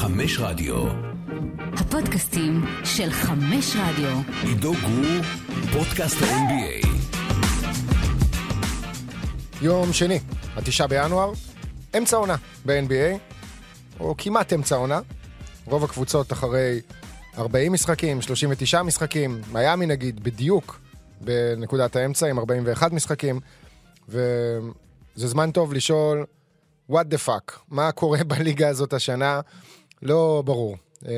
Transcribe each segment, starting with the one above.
חמש רדיו. הפודקאסטים של חמש רדיו. עידו גור, פודקאסט ה-NBA. יום שני, התשעה בינואר, אמצע עונה ב-NBA, או כמעט אמצע עונה. רוב הקבוצות אחרי 40 משחקים, 39 משחקים, מיאמי נגיד, בדיוק בנקודת האמצע עם 41 משחקים, וזה זמן טוב לשאול, what the fuck, מה קורה בליגה הזאת השנה? לא ברור. אה,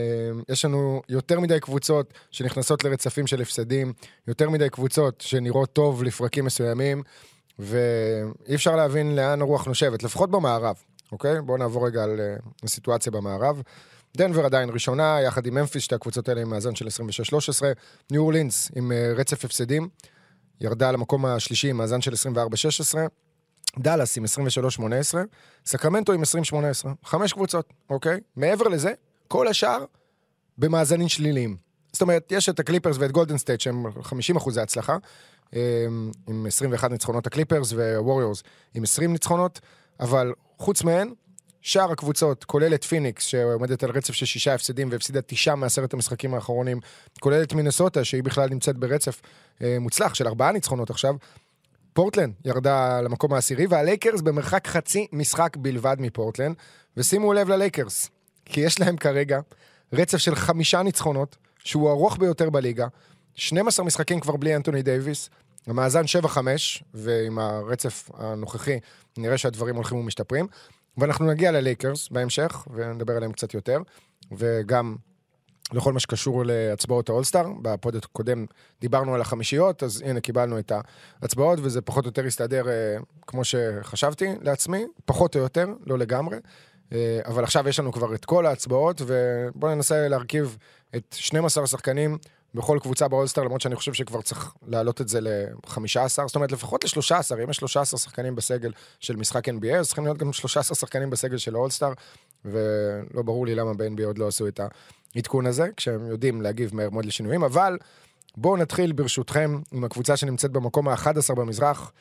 יש לנו יותר מדי קבוצות שנכנסות לרצפים של הפסדים, יותר מדי קבוצות שנראות טוב לפרקים מסוימים, ואי אפשר להבין לאן הרוח נושבת, לפחות במערב, אוקיי? בואו נעבור רגע על אה, הסיטואציה במערב. דנבר עדיין ראשונה, יחד עם ממפיס, שתי הקבוצות האלה עם מאזן של 26-13. ניו אורלינס עם אה, רצף הפסדים, ירדה למקום השלישי עם מאזן של 24-16. דאלאס עם 23-18, סקרמנטו עם 20-18, חמש קבוצות, אוקיי? מעבר לזה, כל השאר במאזנים שליליים. זאת אומרת, יש את הקליפרס ואת גולדן סטייט שהם 50 אחוזי הצלחה, אמ, עם 21 ניצחונות הקליפרס ווריורס עם 20 ניצחונות, אבל חוץ מהן, שאר הקבוצות, כולל את פיניקס, שעומדת על רצף של שישה הפסדים והפסידה תשעה מעשרת המשחקים האחרונים, כולל את מינסוטה, שהיא בכלל נמצאת ברצף אה, מוצלח של ארבעה ניצחונות עכשיו, פורטלנד ירדה למקום העשירי, והלייקרס במרחק חצי משחק בלבד מפורטלנד, ושימו לב ללייקרס, כי יש להם כרגע רצף של חמישה ניצחונות, שהוא הארוך ביותר בליגה, 12 משחקים כבר בלי אנטוני דייוויס, המאזן 7-5, ועם הרצף הנוכחי נראה שהדברים הולכים ומשתפרים. ואנחנו נגיע ללייקרס בהמשך, ונדבר עליהם קצת יותר, וגם לכל מה שקשור להצבעות האולסטאר. בפוד הקודם דיברנו על החמישיות, אז הנה קיבלנו את ההצבעות, וזה פחות או יותר הסתדר אה, כמו שחשבתי לעצמי, פחות או יותר, לא לגמרי. אה, אבל עכשיו יש לנו כבר את כל ההצבעות, ובואו ננסה להרכיב את 12 השחקנים בכל קבוצה באולסטאר, למרות שאני חושב שכבר צריך להעלות את זה ל-15, זאת אומרת לפחות ל-13, אם יש 13 שחקנים בסגל של משחק NBA, אז צריכים להיות גם 13 שחקנים בסגל של האולסטאר, ולא ברור לי למה ב-NBA עוד לא עשו את העדכון הזה, כשהם יודעים להגיב מהר מאוד לשינויים, אבל בואו נתחיל ברשותכם עם הקבוצה שנמצאת במקום ה-11 במזרח,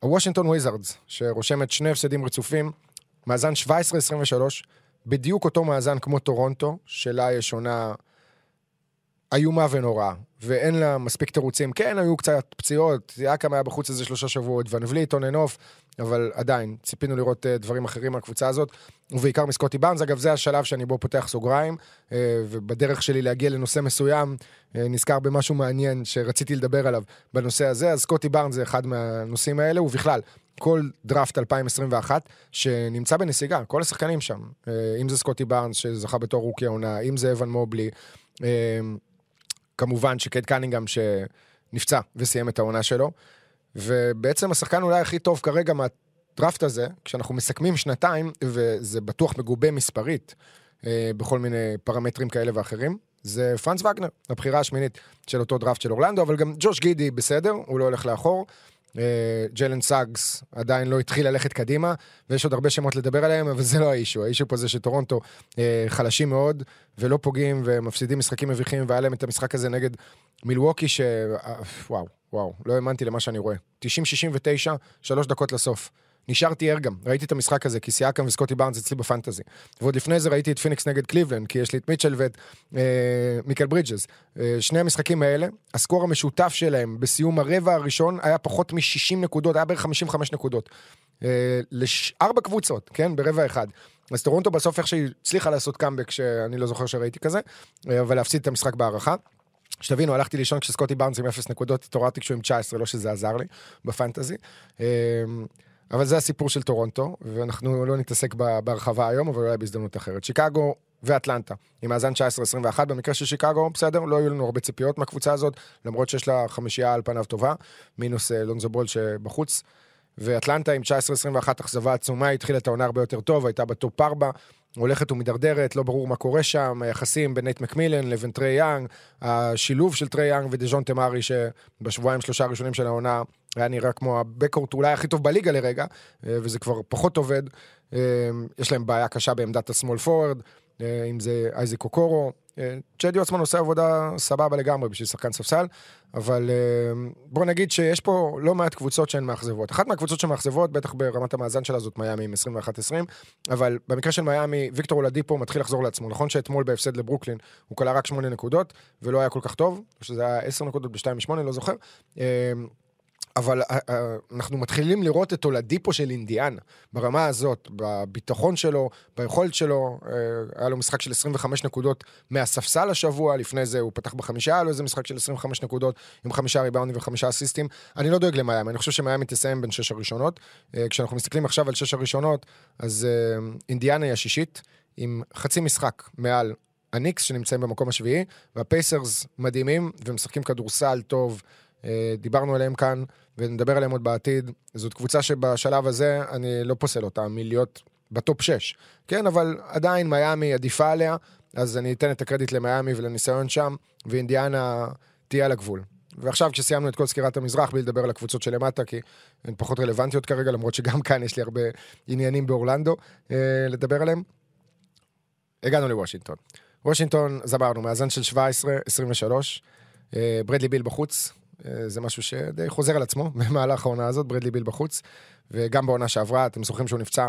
הוושינגטון וויזארדס, שרושמת שני הפסדים רצופים, מאזן 17-23, בדיוק אותו מאזן כמו טורונטו, שלה יש עונה איומה ונוראה, ואין לה מספיק תירוצים. כן, היו קצת פציעות, סיאקם היה בחוץ איזה שלושה שבועות, ואן ווליט, on off, אבל עדיין, ציפינו לראות uh, דברים אחרים מהקבוצה הזאת, ובעיקר מסקוטי בארנס. אגב, זה השלב שאני בו פותח סוגריים, uh, ובדרך שלי להגיע לנושא מסוים, uh, נזכר במשהו מעניין שרציתי לדבר עליו בנושא הזה, אז סקוטי בארנס זה אחד מהנושאים האלה, ובכלל, כל דראפט 2021 שנמצא בנסיגה, כל השחקנים שם, אם זה סקוטי בארנס שזכה בתור רוקי העונה, אם זה אבן מובלי, כמובן שקייד קנינגהם שנפצע וסיים את העונה שלו. ובעצם השחקן אולי הכי טוב כרגע מהדראפט הזה, כשאנחנו מסכמים שנתיים, וזה בטוח מגובה מספרית אה, בכל מיני פרמטרים כאלה ואחרים, זה פרנץ וגנר, הבחירה השמינית של אותו דראפט של אורלנדו, אבל גם ג'וש גידי בסדר, הוא לא הולך לאחור. אה, ג'לן סאגס עדיין לא התחיל ללכת קדימה, ויש עוד הרבה שמות לדבר עליהם, אבל זה לא האישו. האישו פה זה שטורונטו אה, חלשים מאוד, ולא פוגעים, ומפסידים משחקים מביכים, והיה להם את המשחק הזה נגד מילווקי, ש... אה, וואו, וואו, לא האמנתי למה שאני רואה. 90-69, שלוש דקות לסוף. נשארתי ער גם, ראיתי את המשחק הזה, כי סיאקם וסקוטי בארנס אצלי ב fantasy. ועוד לפני זה ראיתי את פיניקס נגד קליבלנד, כי יש לי את מיטשל ואת אה, מיקל ברידג'ס. אה, שני המשחקים האלה, ה score המשותף שלהם בסיום הרבע הראשון היה פחות מ-60 נקודות, היה בערך 55 נקודות. אה, לארבע קבוצות, כן? ברבע אחד. אז טורונטו בסוף איך שהיא הצליחה לעשות קאמבק, שאני לא זוכר שראיתי כזה, אה, אבל להפסיד את המשחק בהארכה. שתבינו, הלכתי לישון כשסקוטי בארנס עם 0 נקודות, התעוררתי כשהוא עם 19, לא שזה עזר לי ב fantasy. אבל זה הסיפור של טורונטו, ואנחנו לא נתעסק בהרחבה היום, אבל אולי בהזדמנות אחרת. שיקגו ואטלנטה, עם מאזן 19-21, במקרה של שיקגו, בסדר, לא היו לנו הרבה ציפיות מהקבוצה הזאת, למרות שיש לה חמישייה על פניו טובה, מינוס אה, לונזו בול שבחוץ. ואטלנטה עם 19-21 אכזבה עצומה, התחילה את העונה הרבה יותר טוב, הייתה ב top 4, הולכת ומידרדרת, לא ברור מה קורה שם, היחסים בין נייט מקמילן לבין טרי יאנג, השילוב של טרי יאנג ודז'ונטה מארי, שבשבועיים שלושה הראשונים של העונה היה נראה כמו ה backcourt אולי הכי טוב בליגה לרגע, אה, וזה כבר פחות עובד. אה, יש להם בעיה קשה בעמדת ה small forward, אה, אם זה אייזק אוקורו, צ'די אוסמן עושה עבודה סבבה לגמרי בשביל שחקן ספסל, אבל בוא נגיד שיש פה לא מעט קבוצות שהן מאכזבות. אחת מהקבוצות שמאכזבות, בטח ברמת המאזן שלה זאת מיאמי עם 21-20, אבל במקרה של מיאמי, ויקטור אולדיפו מתחיל לחזור לעצמו. נכון שאתמול בהפסד לברוקלין הוא כלה רק 8 נקודות, ולא היה כל כך טוב, שזה היה 10 נקודות ב-2 מ-8, לא זוכר. אבל אה, אה, אנחנו מתחילים לראות את הולדיפו של אינדיאנה, ברמה הזאת, בביטחון שלו, ביכולת שלו. אה, היה לו משחק של 25 נקודות מהספסל השבוע, לפני זה הוא פתח בחמישה, היה לו איזה משחק של 25 נקודות עם חמישה ריבאונדים וחמישה אסיסטים. אני לא דואג למיאמי, אני חושב שמיאמי תסיים בין שש הראשונות. כשאנחנו מסתכלים עכשיו על שש הראשונות, אז אינדיאנה היא השישית, עם חצי משחק מעל הניקס שנמצאים במקום השביעי, והפייסרס מדהימים ומשחקים כדורסל טוב. דיברנו עליהם כאן. ונדבר עליהם עוד בעתיד. זאת קבוצה שבשלב הזה אני לא פוסל אותה מלהיות בטופ 6. כן, אבל עדיין מיאמי עדיפה עליה, אז אני אתן את הקרדיט למיאמי ולניסיון שם, ואינדיאנה תהיה על הגבול. ועכשיו כשסיימנו את כל סקירת המזרח, בלי לדבר על הקבוצות שלמטה, כי הן פחות רלוונטיות כרגע, למרות שגם כאן יש לי הרבה עניינים באורלנדו אה, לדבר עליהם. הגענו לוושינגטון. וושינגטון, אז אמרנו, מאזן של 17, 23, אה, ברדלי ביל בחוץ, אה, זה משהו שדי חוזר על עצמו במהלך העונה הזאת, ברדלי ביל בחוץ, וגם בעונה שעברה, אתם זוכרים שהוא נפצע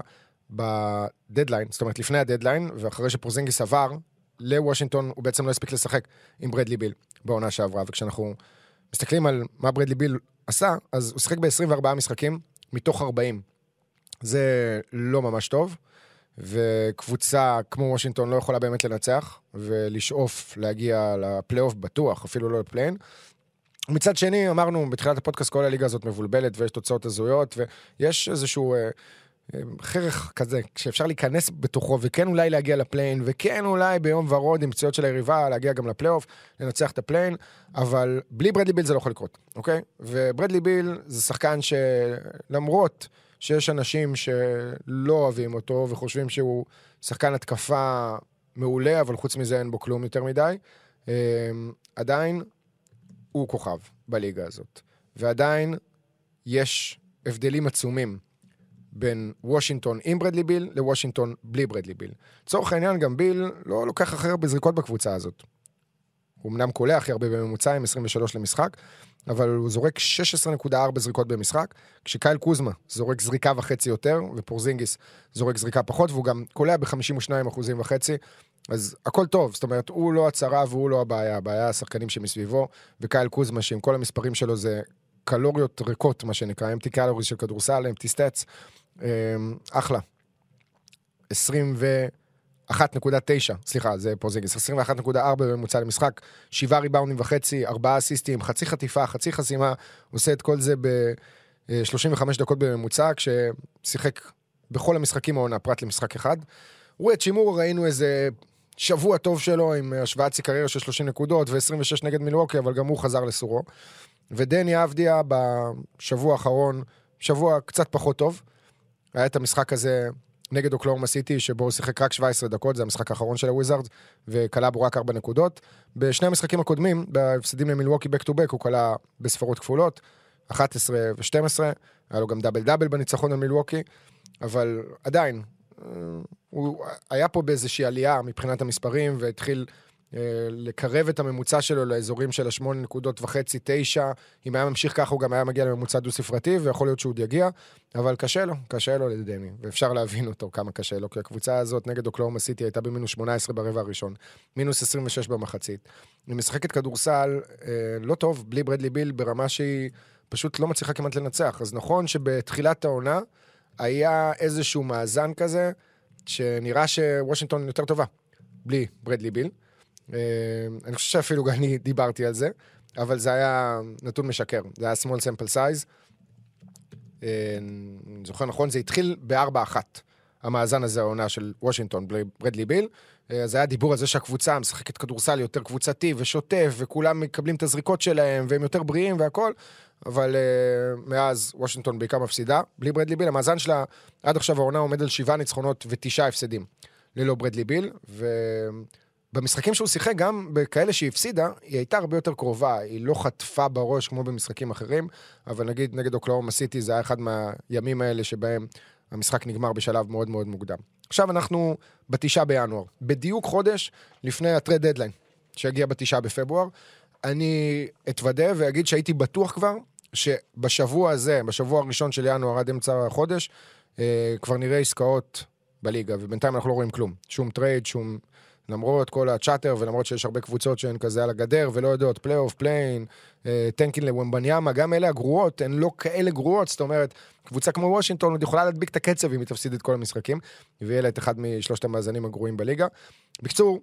בדדליין, זאת אומרת לפני הדדליין, ואחרי שפורזינגיס עבר לוושינגטון, הוא בעצם לא הספיק לשחק עם ברדלי ביל בעונה שעברה, וכשאנחנו מסתכלים על מה ברדלי ביל עשה, אז הוא שיחק ב-24 משחקים מתוך 40. זה לא ממש טוב, וקבוצה כמו וושינגטון לא יכולה באמת לנצח, ולשאוף להגיע לפלייאוף בטוח, אפילו לא לפליין. מצד שני, אמרנו בתחילת הפודקאסט, כל הליגה הזאת מבולבלת ויש תוצאות הזויות, ויש איזשהו אה, אה, חרך כזה, שאפשר להיכנס בתוכו, וכן אולי להגיע ל play-in, וכן אולי ביום ורוד עם פציעות של היריבה, להגיע גם לפלייאוף, לנצח את ה play-in, אבל בלי ברדלי ביל זה לא יכול לקרות, אוקיי? וברדלי ביל זה שחקן שלמרות שיש אנשים שלא אוהבים אותו וחושבים שהוא שחקן התקפה מעולה, אבל חוץ מזה אין בו כלום יותר מדי, אה, עדיין הוא כוכב בליגה הזאת. ועדיין יש הבדלים עצומים בין וושינגטון עם ברדלי ביל לוושינגטון בלי ברדלי ביל. לצורך העניין, גם ביל לא לוקח הכי הרבה זריקות בקבוצה הזאת. הוא אמנם קולע הכי הרבה בממוצע עם 23 למשחק, אבל הוא זורק 16.4 זריקות במשחק, כשקייל קוזמה זורק זריקה וחצי יותר, ופורזינגיס זורק זריקה פחות, והוא גם קולע ב-52 אחוזים וחצי, אז הכל טוב, זאת אומרת, הוא לא הצרה והוא לא הבעיה, הבעיה השחקנים שמסביבו, וקייל קוזמה, שעם כל המספרים שלו זה קלוריות ריקות, מה שנקרא, empty calories של כדורסל, empty stats, אחלה. 21.9, סליחה, זה פורזינגיס, 21.4 בממוצע למשחק, 7 ריבאונדים וחצי, 4 אסיסטים, חצי חטיפה, חצי חסימה, עושה את כל זה ב-35 דקות בממוצע, כששיחק בכל המשחקים העונה, פרט למשחק אחד. ווייט, שימורה ראינו איזה שבוע טוב שלו עם השוואת שיא קריירה של 30 נקודות ו-26 נגד מילווקי, אבל גם הוא חזר לסורו. ודני אבדיה בשבוע האחרון, שבוע קצת פחות טוב. היה את המשחק הזה נגד אוקלהומה סיטי, שבו הוא שיחק רק 17 דקות, זה המשחק האחרון של הוויזארדס, וקלע בו רק 4 נקודות. בשני המשחקים הקודמים, בהפסדים למילווקי back to back, הוא קלע בספרות כפולות, 11 ו-12, היה לו גם דאבל דאבל בניצחון על מילווקי, אבל עדיין, הוא היה פה באיזושהי עלייה מבחינת המספרים, והתחיל אה, לקרב את הממוצע שלו לאזורים של השמונה נקודות וחצי, תשע. אם היה ממשיך ככה, הוא גם היה מגיע לממוצע דו-ספרתי, ויכול להיות שהוא עוד יגיע, אבל קשה לו, קשה לו לדמי, ואפשר להבין אותו כמה קשה לו, כי הקבוצה הזאת נגד אוקלאומה סיטי הייתה במינוס 18 ברבע הראשון, מינוס 26 במחצית. היא משחקת כדורסל אה, לא טוב, בלי ברדלי ביל, ברמה שהיא פשוט לא מצליחה כמעט לנצח. אז נכון שבתחילת העונה, היה איזשהו מאזן כזה, שנראה שוושינגטון יותר טובה, בלי ברדלי ביל. אה, אני חושב שאפילו אני דיברתי על זה, אבל זה היה נתון משקר, זה היה small sample size. אה, אני זוכר נכון, זה התחיל ב-4-1, המאזן הזה, העונה של וושינגטון בלי ברדלי ביל. אה, אז היה דיבור על זה שהקבוצה משחקת כדורסל יותר קבוצתי ושוטף, וכולם מקבלים את הזריקות שלהם, והם יותר בריאים והכל. אבל uh, מאז וושינגטון בעיקר מפסידה, בלי ברדלי ביל. המאזן שלה עד עכשיו העונה עומד על שבעה ניצחונות ותשעה הפסדים ללא ברדלי ביל, ובמשחקים שהוא שיחק, גם בכאלה שהיא הפסידה, היא הייתה הרבה יותר קרובה, היא לא חטפה בראש כמו במשחקים אחרים, אבל נגיד נגד אוקלאומה סיטי זה היה אחד מהימים האלה שבהם המשחק נגמר בשלב מאוד מאוד מוקדם. עכשיו אנחנו בתשעה בינואר, בדיוק חודש לפני הטרד דדליין, שיגיע בתשעה בפברואר. אני אתוודה ואגיד שהייתי בטוח כבר שבשבוע הזה, בשבוע הראשון של ינואר עד אמצע החודש, אה, כבר נראה עסקאות בליגה, ובינתיים אנחנו לא רואים כלום. שום trade, שום... למרות כל ה chatter ולמרות שיש הרבה קבוצות שהן כזה על הגדר ולא יודעות פלייאוף, פליי-אין, tanking לוומבניאמה, גם אלה הגרועות, הן לא כאלה גרועות, זאת אומרת, קבוצה כמו וושינגטון עוד יכולה להדביק את הקצב אם היא תפסיד את כל המשחקים, ויהיה לה את אחד משלושת המאזנים הגרועים בליגה. בקיצור,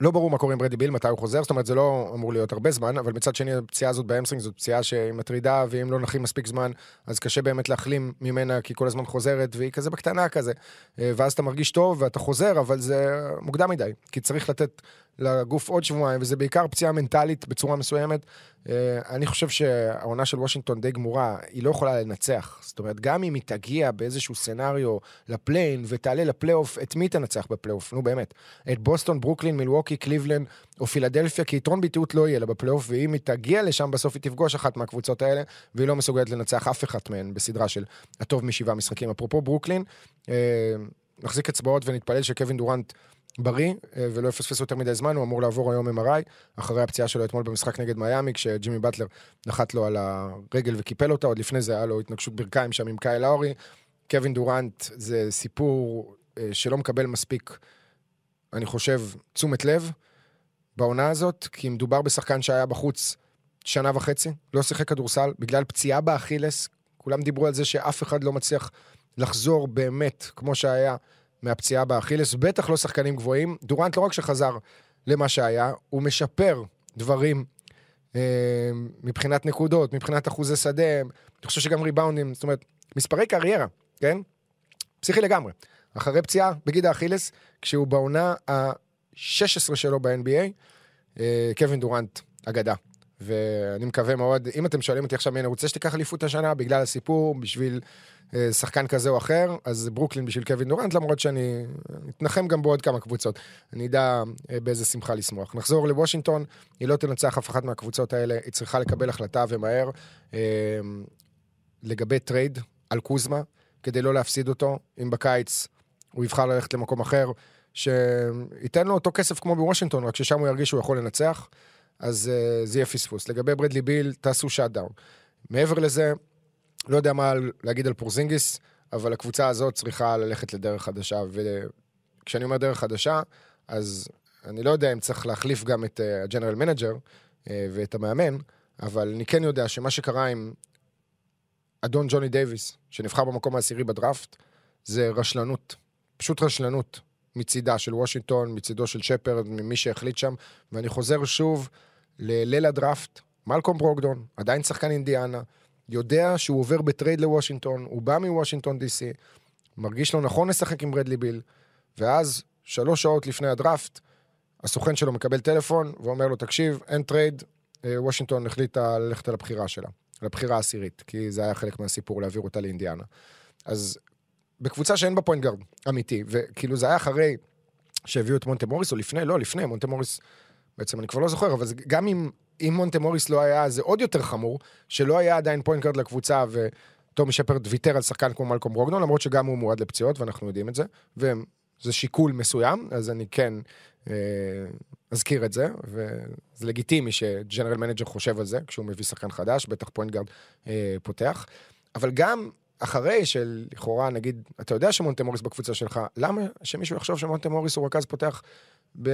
לא ברור מה קורה עם ברדלי ביל, מתי הוא חוזר, זאת אומרת זה לא אמור להיות הרבה זמן, אבל מצד שני הפציעה הזאת ב hamstring זאת פציעה שהיא מטרידה, ואם לא נחים מספיק זמן, אז קשה באמת להחלים ממנה, כי כל הזמן חוזרת, והיא כזה בקטנה כזה. אה, ואז אתה מרגיש טוב ואתה חוזר, אבל זה מוקדם מדי, כי צריך לתת לגוף עוד שבועיים, וזה בעיקר פציעה מנטלית בצורה מסוימת. אה, אני חושב שהעונה של וושינגטון די גמורה, היא לא יכולה לנצח. זאת אומרת, גם אם היא תגיע באיזשהו scenario לפליי-אין ותעלה לפלייאוף, את מי תנצח בפלייאוף? נו באמת. את בוסטון, ברוקלין, מילווקי, קליבלנד או פילדלפיה, כי יתרון ביתיות לא יהיה לה בפלייאוף, ואם היא תגיע לשם בסוף היא תפגוש אחת מהקבוצות האלה, והיא לא מסוגלת לנצח אף אחת מהן בסדרה של הטוב משבעה משחקים. אפרופו ברוקלין, אה, נחזיק אצבעות ונתפלל שקווין דורנט בריא אה, ולא יפספס יותר מדי זמן, הוא אמור לעבור היום MRI, אחרי הפציעה שלו אתמול במשחק נגד מיאמי, כשג'ימי באטלר נחת לו על הרגל וקיפל אותה, עוד לפני זה היה לו התנגשות ברכיים שם עם קייל לאורי. קווין דורנט זה סיפור אה, שלא מקבל מספיק, אני חושב, תשומת לב בעונה הזאת, כי מדובר בשחקן שהיה בחוץ שנה וחצי, לא שיחק כדורסל, בגלל פציעה באכילס, כולם דיברו על זה שאף אחד לא מצליח לחזור באמת כמו שהיה מהפציעה באכילס, בטח לא שחקנים גבוהים. דורנט לא רק שחזר למה שהיה, הוא משפר דברים אה, מבחינת נקודות, מבחינת אחוזי שדה, אני חושב שגם ריבאונדים, זאת אומרת, מספרי קריירה, כן? פסיכי לגמרי. אחרי פציעה בגיד האכילס, כשהוא בעונה ה-16 שלו ב-NBA, אה, קווין דורנט אגדה. ואני מקווה מאוד, אם אתם שואלים אותי עכשיו אני רוצה שתיקח אליפות השנה בגלל הסיפור, בשביל שחקן כזה או אחר, אז ברוקלין בשביל קווין דורנט, למרות שאני אתנחם גם בעוד כמה קבוצות. אני אדע אה, באיזה שמחה לשמוח. נחזור לוושינגטון, היא לא תנצח אף אחת מהקבוצות האלה, היא צריכה לקבל החלטה ומהר אה, לגבי trade על קוזמה, כדי לא להפסיד אותו, אם בקיץ הוא יבחר ללכת למקום אחר, שייתן לו אותו כסף כמו בוושינגטון, רק ששם הוא ירגיש שהוא יכול לנצח, אז זה יהיה פספוס. לגבי ברדלי ביל, תעשו shut down. מעבר לזה, לא יודע מה להגיד על פורזינגיס, אבל הקבוצה הזאת צריכה ללכת לדרך חדשה, וכשאני אומר דרך חדשה, אז אני לא יודע אם צריך להחליף גם את ה general uh, manager uh, ואת המאמן, אבל אני כן יודע שמה שקרה עם אדון ג'וני דייוויס, שנבחר במקום העשירי בדראפט, זה רשלנות, פשוט רשלנות מצידה של וושינגטון, מצידו של שפרד, ממי שהחליט שם, ואני חוזר שוב לליל הדראפט, מלקולם ברוגדון, עדיין שחקן אינדיאנה, יודע שהוא עובר ב trade לוושינגטון, הוא בא מוושינגטון די.סי, מרגיש לו נכון לשחק עם ברדלי ביל, ואז, שלוש שעות לפני הדראפט, הסוכן שלו מקבל טלפון ואומר לו, תקשיב, אין trade, אה, וושינגטון החליטה ללכת על הבחירה שלה, על הבחירה העשירית, כי זה היה חלק מהסיפור להעביר אותה לאינדיאנה. אז בקבוצה שאין בה point guard אמיתי, וכאילו זה היה אחרי שהביאו את מונטה מוריס, או לפני, לא, לפני, מונטה מוריס, בעצם אני כבר לא זוכר, אבל זה, גם אם אם מונטה מוריס לא היה, זה עוד יותר חמור, שלא היה עדיין point guard לקבוצה, וטומי שפרד ויתר על שחקן כמו מלקולם ברוגדון, למרות שגם הוא מועד לפציעות, ואנחנו יודעים את זה, וזה שיקול מסוים, אז אני כן אה, אזכיר את זה, וזה לגיטימי ש general manager חושב על זה, כשהוא מביא שחקן חדש, בטח point guard אה, פותח, אבל גם אחרי שלכאורה, נגיד, אתה יודע שמונטה מוריס בקבוצה שלך, למה שמישהו יחשוב שמונטה מוריס הוא רכז פותח ב...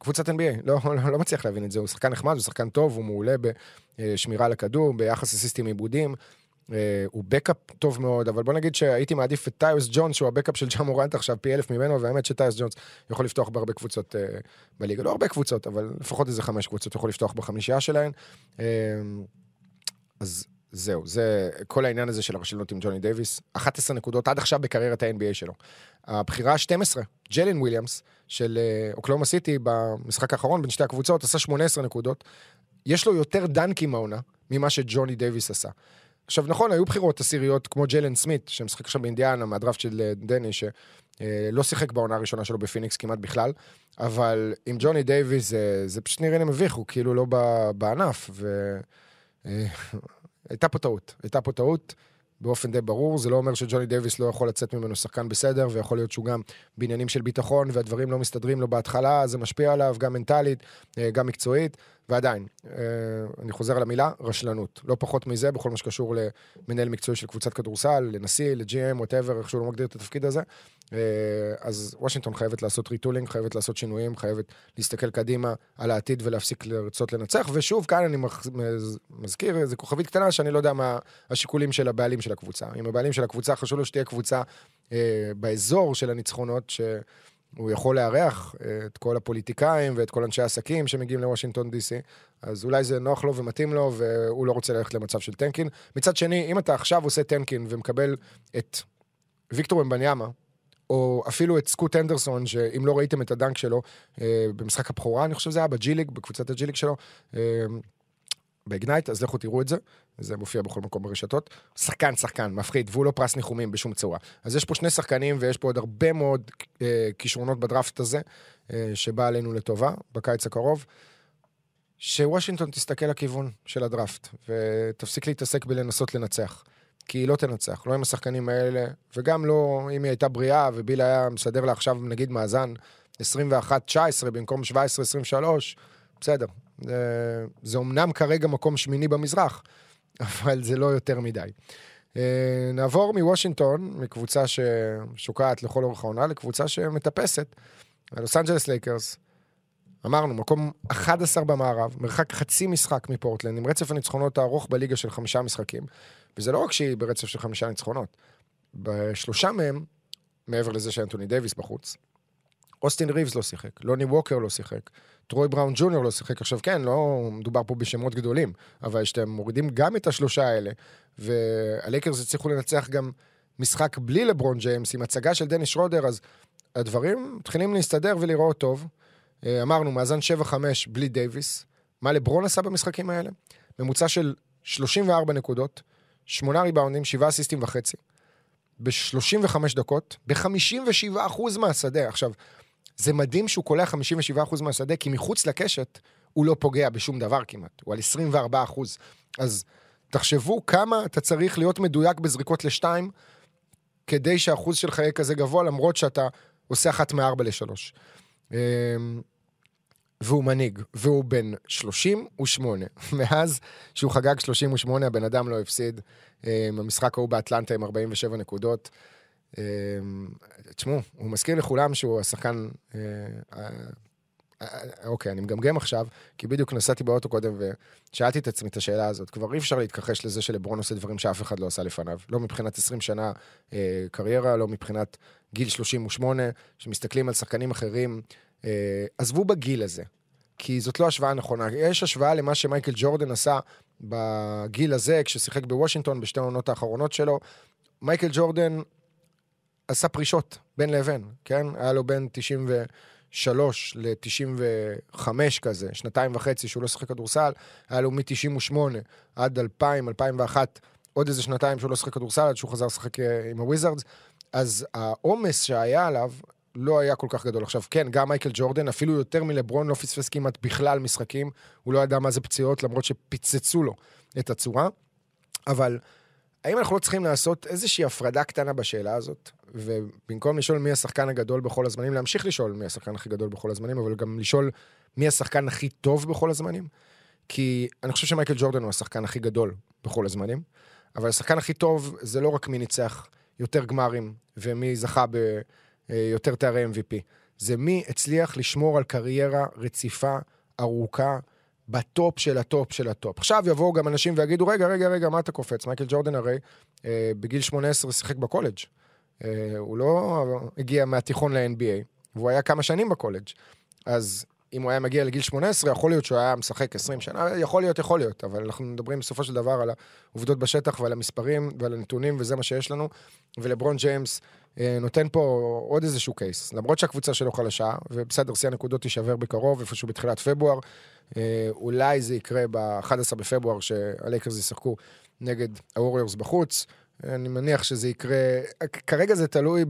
קבוצת NBA, לא, לא, לא מצליח להבין את זה, הוא שחקן נחמד, הוא שחקן טוב, הוא מעולה בשמירה לכדור, ביחס אסיסטים איבודים, אה, הוא backup טוב מאוד, אבל בוא נגיד שהייתי מעדיף את טייוס ג'ונס, שהוא ה backup של ג'ה מורנט עכשיו פי אלף ממנו, והאמת שטייוס ג'ונס יכול לפתוח בהרבה קבוצות uh, בליגה, לא הרבה קבוצות, אבל לפחות איזה חמש קבוצות יכול לפתוח בחמישייה שלהן. Uh, אז זהו, זה כל העניין הזה של הרשלנות עם ג'וני דייוויס. 11 נקודות עד עכשיו בקריירת ה-NBA שלו. הבחירה ה-12, ג'יילן וויליאמס, של אה, אוקלהומה סיטי במשחק האחרון בין שתי הקבוצות, עשה 18 נקודות. יש לו יותר דנקים העונה ממה שג'וני דייוויס עשה. עכשיו, נכון, היו בחירות עשיריות כמו ג'יילן סמית, שמשחק עכשיו באינדיאנה, מהדראפט של אה, דני, שלא אה, שיחק בעונה הראשונה שלו בפיניקס כמעט בכלל, אבל עם ג'וני דייוויס זה, זה פשוט נראה לי מביך, הוא כאילו לא בענף, ו... הייתה פה טעות, הייתה פה טעות באופן די ברור. זה לא אומר שג'וני דייוויס לא יכול לצאת ממנו שחקן בסדר, ויכול להיות שהוא גם בעניינים של ביטחון, והדברים לא מסתדרים לו בהתחלה, זה משפיע עליו גם מנטלית, אה, גם מקצועית, ועדיין, אה, אני חוזר על המילה, רשלנות. לא פחות מזה בכל מה שקשור למנהל מקצועי של קבוצת כדורסל, לנשיא, ל GM, whatever, איך שהוא לא מגדיר את התפקיד הזה. אה, אז וושינגטון חייבת לעשות retooling, חייבת לעשות שינויים, חייבת להסתכל קדימה על העתיד ולהפסיק לרצות לנצח. ושוב, כאן אני מזכיר איזה כוכבית קטנה שאני לא יודע מה השיקולים של הבעלים של הקבוצה. אם הבעלים של הקבוצה חשוב לו שתהיה קבוצה אה, באזור של הניצחונות, שהוא יכול לארח אה, את כל הפוליטיקאים ואת כל אנשי העסקים שמגיעים לוושינגטון די.סי, אז אולי זה נוח לו ומתאים לו, והוא לא רוצה ללכת למצב של tanking. מצד שני, אם אתה עכשיו עושה tanking ומקבל את ויקטור וומבניאמה, או אפילו את סקוט הנדרסון, שאם לא ראיתם את ה dunk שלו אה, במשחק הבכורה, אני חושב שזה היה ב G League, בקבוצת ה G League שלו, אה, ב Ignite, אז לכו תראו את זה, זה מופיע בכל מקום ברשתות. שחקן, שחקן, מפחיד, והוא לא פרס ניחומים בשום צורה. אז יש פה שני שחקנים ויש פה עוד הרבה מאוד אה, כישרונות בדראפט הזה, שבא עלינו לטובה בקיץ הקרוב. שוושינגטון תסתכל לכיוון של הדראפט, ותפסיק להתעסק בלנסות לנצח. כי היא לא תנצח, לא עם השחקנים האלה, וגם לא אם היא הייתה בריאה וביל היה מסדר לה עכשיו נגיד מאזן 21-19 במקום 17-23, בסדר. זה, זה אומנם כרגע מקום שמיני במזרח, אבל זה לא יותר מדי. אה, נעבור מוושינגטון, מקבוצה ששוקעת לכל אורך העונה, לקבוצה שמטפסת. הלוס אנג'לס לייקרס, אמרנו, מקום 11 במערב, מרחק חצי משחק מפורטלנד, עם רצף הניצחונות הארוך בליגה של חמישה משחקים. וזה לא רק שהיא ברצף של חמישה ניצחונות. בשלושה מהם, מעבר לזה שאנטוני דייוויס בחוץ, אוסטין ריבס לא שיחק, לוני ווקר לא שיחק, טרוי בראון ג'וניור לא שיחק. עכשיו כן, לא מדובר פה בשמות גדולים, אבל כשאתם מורידים גם את השלושה האלה, והלייקרס הצליחו לנצח גם משחק בלי לברון ג'יימס, עם הצגה של דני שרודר, אז הדברים מתחילים להסתדר ולראות טוב. אה, אמרנו, מאזן 7-5 בלי דייוויס. מה לברון עשה במשחקים האלה? ממוצע של 34 נקודות, 8 ריבאונדים, 7 אסיסטים וחצי. ב-35 דקות, ב-57% מהשדה. עכשיו, זה מדהים שהוא קולע 57% מהשדה, כי מחוץ לקשת הוא לא פוגע בשום דבר כמעט, הוא על 24%. אז תחשבו כמה אתה צריך להיות מדויק בזריקות לשתיים, כדי שהאחוז שלך יהיה כזה גבוה, למרות שאתה עושה אחת מארבע לשלוש. והוא מנהיג, והוא בן 38. מאז שהוא חגג 38, הבן אדם לא הפסיד. אמ, ההוא באטלנטה עם 47 נקודות. אמ, תשמעו, הוא מזכיר לכולם שהוא השחקן... אה, אוקיי, אני מגמגם עכשיו, כי בדיוק נסעתי באוטו קודם ושאלתי את עצמי את השאלה הזאת. כבר אי אפשר להתכחש לזה שלברון עושה דברים שאף אחד לא עשה לפניו. לא מבחינת 20 שנה אה, קריירה, לא מבחינת גיל 38, שמסתכלים על שחקנים אחרים. אה, עזבו בגיל הזה, כי זאת לא השוואה נכונה. יש השוואה למה שמייקל ג'ורדן עשה בגיל הזה, כששיחק בוושינגטון בשתי העונות האחרונות שלו. מייקל ג'ורדן עשה פרישות בין לבין, כן? היה לו בין 93 ל-95 כזה, שנתיים וחצי שהוא לא שיחק כדורסל, היה לו מ-98 עד 2000, 2001, עוד איזה שנתיים שהוא לא שיחק כדורסל, עד שהוא חזר לשחק אה, עם הוויזרדס. אז העומס שהיה עליו לא היה כל כך גדול. עכשיו, כן, גם מייקל ג'ורדן, אפילו יותר מלברון, לא פספס כמעט בכלל משחקים. הוא לא ידע מה זה פציעות, למרות שפיצצו לו את הצורה. אבל האם אנחנו לא צריכים לעשות איזושהי הפרדה קטנה בשאלה הזאת? ובמקום לשאול מי השחקן הגדול בכל הזמנים, להמשיך לשאול מי השחקן הכי גדול בכל הזמנים, אבל גם לשאול מי השחקן הכי טוב בכל הזמנים. כי אני חושב שמייקל ג'ורדן הוא השחקן הכי גדול בכל הזמנים, אבל השחקן הכי טוב זה לא רק מי ניצח יותר גמרים ומי זכה ביותר תארי MVP, זה מי הצליח לשמור על קריירה רציפה, ארוכה, בטופ של הטופ של הטופ. עכשיו יבואו גם אנשים ויגידו, רגע, רגע, רגע, מה אתה קופץ? מייקל ג'ורדן הרי אה, בגיל 18 שיחק בקולג'. אה, הוא לא הגיע מהתיכון ל-NBA, והוא היה כמה שנים בקולג'. אז אם הוא היה מגיע לגיל 18, יכול להיות שהוא היה משחק 20 שנה, יכול להיות, יכול להיות, אבל אנחנו מדברים בסופו של דבר על העובדות בשטח ועל המספרים ועל הנתונים, וזה מה שיש לנו. ולברון ג'יימס אה, נותן פה עוד איזשהו case. למרות שהקבוצה שלו חלשה, ובסדר, שיא הנקודות תישבר בקרוב, איפשהו בתחילת פברואר, אה, אולי זה יקרה ב-11 בפברואר, שהלייקרס ישחקו נגד הווריורס בחוץ. אני מניח שזה יקרה, כרגע זה תלוי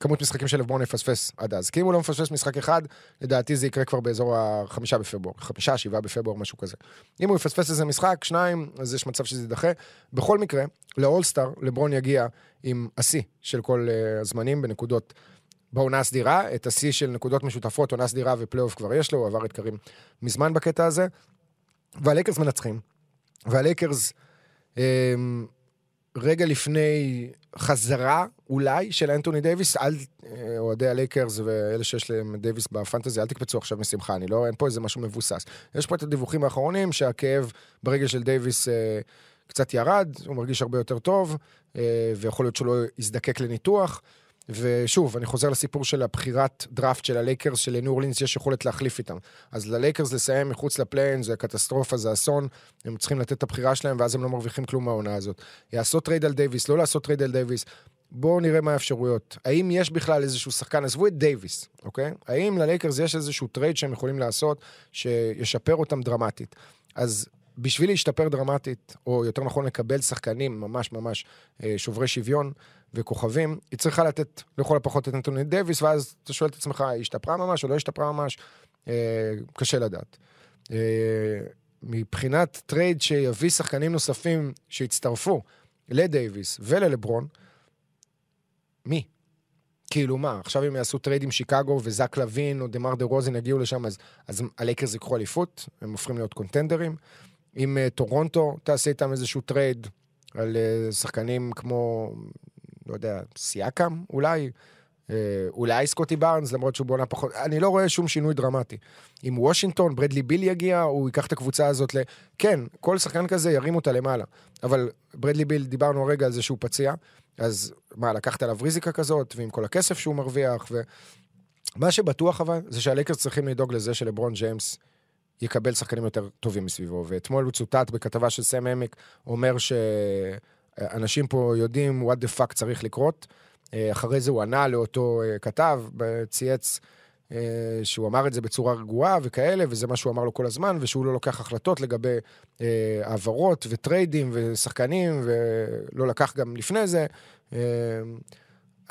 כמות משחקים של לברון יפספס עד אז. כי אם הוא לא מפספס משחק אחד, לדעתי זה יקרה כבר באזור החמישה בפברואר, חמישה, שבעה בפברואר, משהו כזה. אם הוא יפספס איזה משחק, שניים, אז יש מצב שזה יידחה. בכל מקרה, לאולסטאר, לברון יגיע עם השיא של כל uh, הזמנים בנקודות בעונה הסדירה, את השיא של נקודות משותפות, עונה סדירה ופלייאוף כבר יש לו, הוא עבר את קרים מזמן בקטע הזה. והלייקרס מנצחים, והלייקרס אה, רגע לפני חזרה, אולי, של אנטוני דייוויס, אל, אה, אוהדי הלייקרס ואלה שיש להם דייוויס ב fantasy, אל תקפצו עכשיו משמחה, אני לא, אין פה איזה משהו מבוסס. יש פה את הדיווחים האחרונים שהכאב ברגל של דייוויס אה, קצת ירד, הוא מרגיש הרבה יותר טוב, אה, ויכול להיות שהוא לא יזדקק לניתוח. ושוב, אני חוזר לסיפור של הבחירת דראפט של הלייקרס, שלניו אורלינס יש יכולת להחליף איתם. אז ללייקרס לסיים מחוץ לפליין זה קטסטרופה, זה אסון, הם צריכים לתת את הבחירה שלהם, ואז הם לא מרוויחים כלום מהעונה הזאת. לעשות טרייד על דייוויס, לא לעשות טרייד על דייוויס, בואו נראה מה האפשרויות. האם יש בכלל איזשהו שחקן, עזבו את דייוויס, אוקיי? האם ללייקרס יש איזשהו טרייד שהם יכולים לעשות שישפר אותם דרמטית? אז בשביל להשתפר דרמטית, או יותר נכון לקבל שחקנים ממש ממש אה, שוברי שוויון וכוכבים, היא צריכה לתת לכל הפחות את אנטוני דייוויס, ואז אתה שואל את עצמך, היא השתפרה ממש או לא השתפרה ממש? אה, קשה לדעת. אה, מבחינת טרייד שיביא שחקנים נוספים שיצטרפו לדייוויס וללברון, מי? כאילו מה, עכשיו אם יעשו טרייד עם שיקגו וזק לוין או דמאר דרוזן יגיעו לשם, אז, אז הלייקרס ייקחו אליפות, הם הופכים להיות קונטנדרים. אם אה, טורונטו תעשה איתם איזשהו טרייד על אה, שחקנים כמו, לא יודע, סיאקם אולי, uh, אולי סקוטי בארנס, למרות שהוא בעונה פחות, אני לא רואה שום שינוי דרמטי. אם וושינגטון, ברדלי ביל יגיע, הוא ייקח את הקבוצה הזאת ל... כן, כל שחקן כזה ירים אותה למעלה. אבל ברדלי ביל, דיברנו הרגע על זה שהוא פציע, אז מה, לקחת עליו ריזיקה כזאת, ועם כל הכסף שהוא מרוויח, ו... מה שבטוח אבל, זה שהלייקרס צריכים לדאוג לזה שלברון ג'יימס יקבל שחקנים יותר טובים מסביבו. ואתמול הוא צוטט בכתבה של סם עמק, אומר שאנשים פה יודעים what the fuck צריך לקרות. אה, אחרי זה הוא ענה לאותו אה, כתב, צייץ אה, שהוא אמר את זה בצורה רגועה וכאלה, וזה מה שהוא אמר לו כל הזמן, ושהוא לא לוקח החלטות לגבי העברות וטריידים ושחקנים, ולא לקח גם לפני זה.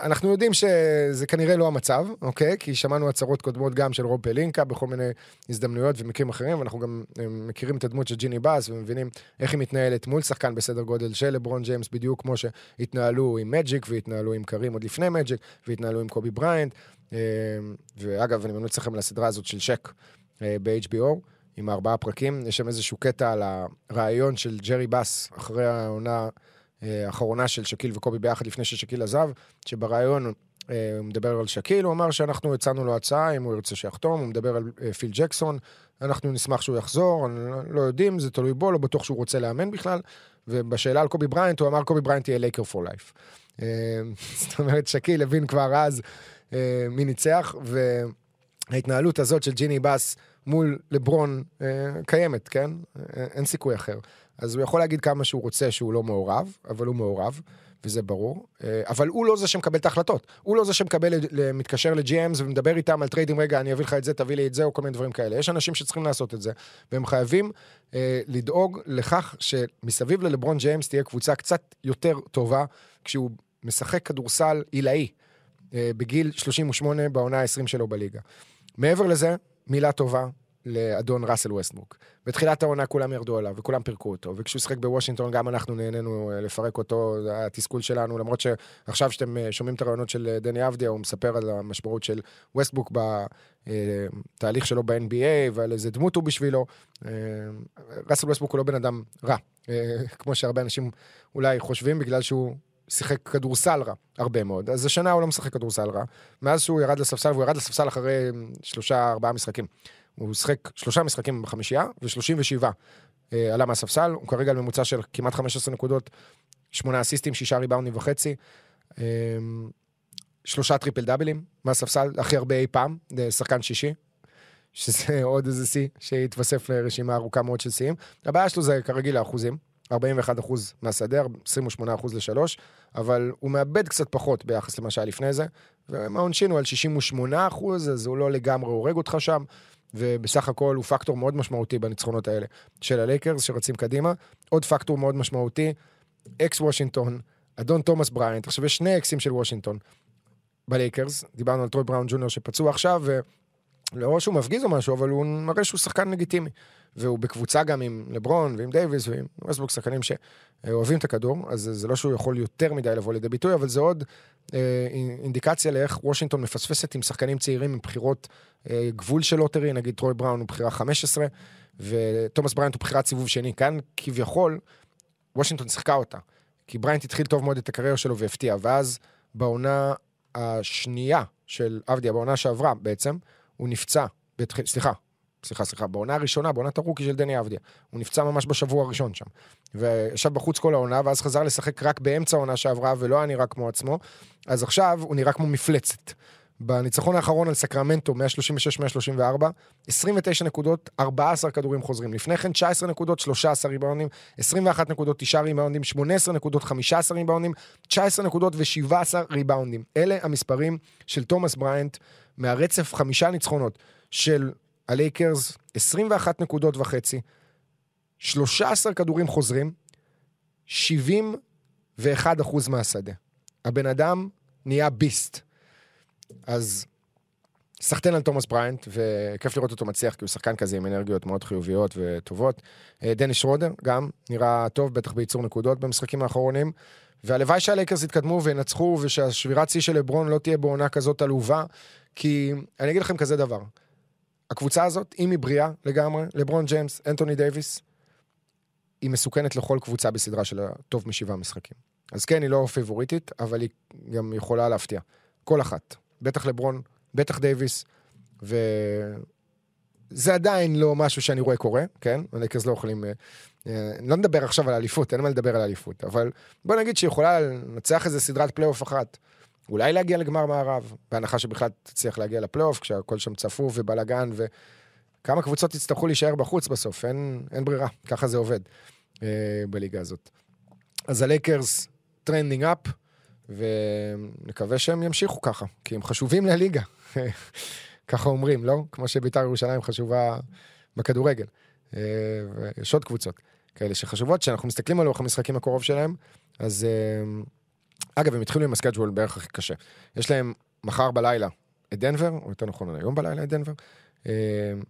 אנחנו יודעים שזה כנראה לא המצב, אוקיי? כי שמענו הצהרות קודמות גם של רוב פלינקה בכל מיני הזדמנויות ומקרים אחרים, ואנחנו גם אה, מכירים את הדמות של ג'יני באס ומבינים איך היא מתנהלת מול שחקן בסדר גודל של לברון ג'יימס, בדיוק כמו שהתנהלו עם מג'יק והתנהלו עם קרים עוד לפני מג'יק, והתנהלו עם קובי בריינט. אה, ואגב, אני ממליץ לכם לסדרה הזאת של שק אה, ב-HBO. עם ארבעה פרקים, יש שם איזשהו קטע על הרעיון של ג'רי באס אחרי העונה האחרונה של שקיל וקובי ביחד לפני ששקיל עזב, שבריאיון אה, הוא מדבר על שקיל, הוא אמר שאנחנו הצענו לו הצעה, אם הוא ירצה שיחתום, הוא מדבר על אה, פיל ג'קסון, אנחנו נשמח שהוא יחזור, לא, לא יודעים, זה תלוי בו, לא בטוח שהוא רוצה לאמן בכלל, ובשאלה על קובי בריינט, הוא אמר קובי בריינט יהיה Laker for life. זאת אומרת, שקיל הבין כבר אז אה, מי ניצח, וההתנהלות הזאת של ג'יני באס מול לברון קיימת, כן? אין סיכוי אחר. אז הוא יכול להגיד כמה שהוא רוצה שהוא לא מעורב, אבל הוא מעורב, וזה ברור. אה, אבל הוא לא זה שמקבל את ההחלטות. הוא לא זה שמקבל, מתקשר ל-GMs ומדבר איתם על טריידים, רגע, אני אביא לך את זה, תביא לי את זה, או כל מיני דברים כאלה. יש אנשים שצריכים לעשות את זה, והם חייבים אה, לדאוג לכך שמסביב ללברון ג'יימס תהיה קבוצה קצת יותר טובה, כשהוא משחק כדורסל עילאי, אה, בגיל 38 בעונה ה-20 שלו בליגה. מעבר לזה, מילה טובה לאדון ראסל ווסטבוק. בתחילת העונה כולם ירדו עליו וכולם פירקו אותו, וכשהוא שיחק בוושינגטון גם אנחנו נהנינו אה, לפרק אותו, התסכול שלנו, למרות שעכשיו שאתם אה, שומעים את הרעיונות של אה, דני אבדיה, הוא מספר על המשמעות של ווסטבוק בתהליך שלו ב-NBA ועל איזה דמות הוא בשבילו. ראסל ווסטברוק הוא לא בן אדם רע, כמו שהרבה אנשים אולי חושבים, בגלל שהוא שיחק כדורסל רע, הרבה מאוד. אז השנה הוא לא משחק כדורסל רע. מאז שהוא ירד לספסל, והוא ירד לספסל אחרי שלושה, ארבעה משחקים. הוא שיחק שלושה משחקים בחמישייה, ו-37 אה, עלה מהספסל, הוא כרגע על ממוצע של כמעט 15 נקודות, שמונה אסיסטים, שישה ריבאונדים וחצי. אה, שלושה טריפל דאבלים מהספסל, הכי הרבה אי פעם, שחקן שישי, שזה עוד איזה שיא שהתווסף לרשימה ארוכה מאוד של שיאים. הבעיה שלו זה כרגיל האחוזים, 41 אחוז מהשדה, 28 אחוז לשלוש, אבל הוא מאבד קצת פחות ביחס למה שהיה לפני זה, והעונשין הוא על 68 אחוז, אז הוא לא לגמרי הורג אותך שם. ובסך הכל הוא פקטור מאוד משמעותי בניצחונות האלה של הלייקרס שרצים קדימה. עוד פקטור מאוד משמעותי, אקס וושינגטון, אדון תומאס בריינט, עכשיו יש שני אקסים של וושינגטון. בלייקרס, דיברנו על טרוי בראון ג'וניור שפצוע עכשיו, ולא שהוא מפגיז או משהו, אבל הוא מראה שהוא שחקן לגיטימי. והוא בקבוצה גם עם לברון ועם דייוויס ועם ווסטבוק, שחקנים שאוהבים את הכדור, אז זה לא שהוא יכול יותר מדי לבוא לידי ביטוי, אבל זה עוד אה, אינדיקציה לאיך וושינגטון מפספסת עם שחקנים צעירים עם בחירות אה, גבול של lottery, נגיד טרוי בראון הוא בחירה 15, ותומאס בריינט הוא בחירת סיבוב שני. כאן כביכול, וושינגטון שיחקה אותה. כי בריינט התחיל טוב מאוד את הקריירה שלו והפתיע, ואז בעונה השנייה של עבדיה, בעונה שעברה בעצם, הוא נפצע, בתח... סליחה, סליחה, סליחה, בעונה הראשונה, בעונת הרוקי של דני אבדיה. הוא נפצע ממש בשבוע הראשון שם. וישב בחוץ כל העונה, ואז חזר לשחק רק באמצע העונה שעברה, ולא היה נראה כמו עצמו. אז עכשיו הוא נראה כמו מפלצת. בניצחון האחרון על סקרמנטו, 136-134, 29 נקודות, 14 כדורים חוזרים. לפני כן 19 נקודות, 13 ריבאונדים, 21 נקודות, 9 ריבאונדים, 18 נקודות, 15 ריבאונדים, 19 נקודות ו-17 ריבאונדים. אלה המספרים של תומאס בריינט מהרצף חמישה ניצחונות של הלייקרס, 21 נקודות וחצי, 13 כדורים חוזרים, 71 אחוז מהשדה. הבן אדם נהיה beast. אז סחטיין על תומאס בריינט, וכיף לראות אותו מצליח, כי הוא שחקן כזה עם אנרגיות מאוד חיוביות וטובות. אה, דני שרודר, גם נראה טוב, בטח בייצור נקודות במשחקים האחרונים. והלוואי שהלייקרס יתקדמו וינצחו, ושהשבירת שיא של לברון לא תהיה בעונה כזאת עלובה, כי אני אגיד לכם כזה דבר. הקבוצה הזאת, אם היא בריאה לגמרי, לברון ג'יימס, אנטוני דייוויס, היא מסוכנת לכל קבוצה בסדרה של הטוב משבעה משחקים. אז כן, היא לא פייבוריטית, אבל היא גם יכולה להפתיע. כל אחת. בטח לברון, בטח דייוויס, וזה עדיין לא משהו שאני רואה קורה, כן? הלייקרס לא יכולים... אה, אה, לא מדבר עכשיו על אליפות, אין מה לדבר על אליפות, אבל בוא נגיד שהיא יכולה לנצח איזה סדרת פלייאוף אחת. אולי להגיע לגמר מערב, בהנחה שבכלל תצליח להגיע לפלייאוף, כשהכל שם צפוף ובלאגן, וכמה קבוצות יצטרכו להישאר בחוץ בסוף, אין, אין ברירה, ככה זה עובד אה, בליגה הזאת. אז הלייקרס trending up, ונקווה שהם ימשיכו ככה, כי הם חשובים לליגה. ככה אומרים, לא? כמו שבית"ר ירושלים חשובה בכדורגל. אה, ויש עוד קבוצות כאלה שחשובות, כשאנחנו מסתכלים על לוח המשחקים הקרוב שלהם, אז... אה, אגב, הם התחילו עם ה schedule בערך הכי קשה. יש להם מחר בלילה את דנבר, או יותר נכון היום בלילה את דנבר, אה,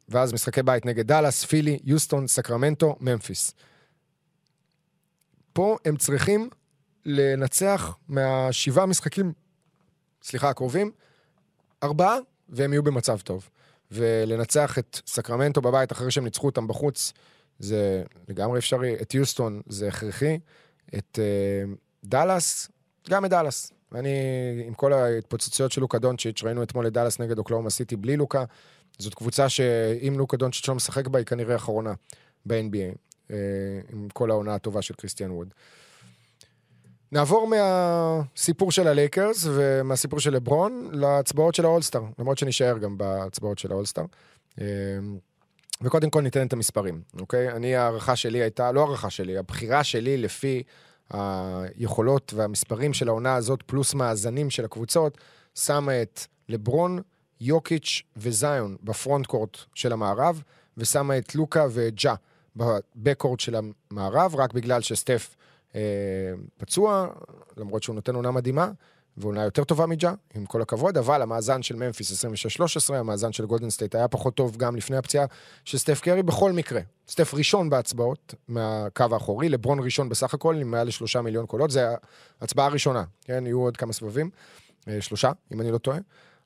ואז משחקי בית נגד דאלאס, פילי, יוסטון, סקרמנטו, ממפיס. פה הם צריכים לנצח מהשבעה משחקים, סליחה, הקרובים, ארבעה, והם יהיו במצב טוב. ולנצח את סקרמנטו בבית אחרי שהם ניצחו אותם בחוץ, זה לגמרי אפשרי. את יוסטון זה הכרחי. את uh, דאלאס, גם את דאלאס. אני, עם כל ההתפוצצויות של לוקה דונצ'יץ', ראינו אתמול את דאלאס נגד אוקלאומה סיטי בלי לוקה. זאת קבוצה שאם לוקה דונצ'יץ' לא משחק בה, היא כנראה אחרונה ב-NBA, אה, עם כל העונה הטובה של קריסטיאן ווד. נעבור מהסיפור של הלייקרס ומהסיפור של לברון להצבעות של האולסטאר, למרות שנשאר גם בהצבעות של האולסטאר. אה, וקודם כל ניתן את המספרים, אוקיי? אני, הערכה שלי הייתה, לא הערכה שלי, הבחירה שלי לפי היכולות והמספרים של העונה הזאת, פלוס מאזנים של הקבוצות, שמה את לברון, יוקיץ' וזיון ב front court של המערב, ושמה את לוקה וג'ה ב backcourt של המערב, רק בגלל שסטף אה, פצוע, למרות שהוא נותן עונה מדהימה, ועונה יותר טובה מג'ה, עם כל הכבוד, אבל המאזן של ממפיס 26-13, המאזן של גולדן סטייט היה פחות טוב גם לפני הפציעה של סטף קרי בכל מקרה. סטף ראשון בהצבעות מהקו האחורי, לברון ראשון בסך הכל, עם מעל לשלושה מיליון קולות, זה ההצבעה הראשונה, כן? יהיו עוד כמה סבבים, אה, שלושה, אם אני לא טועה.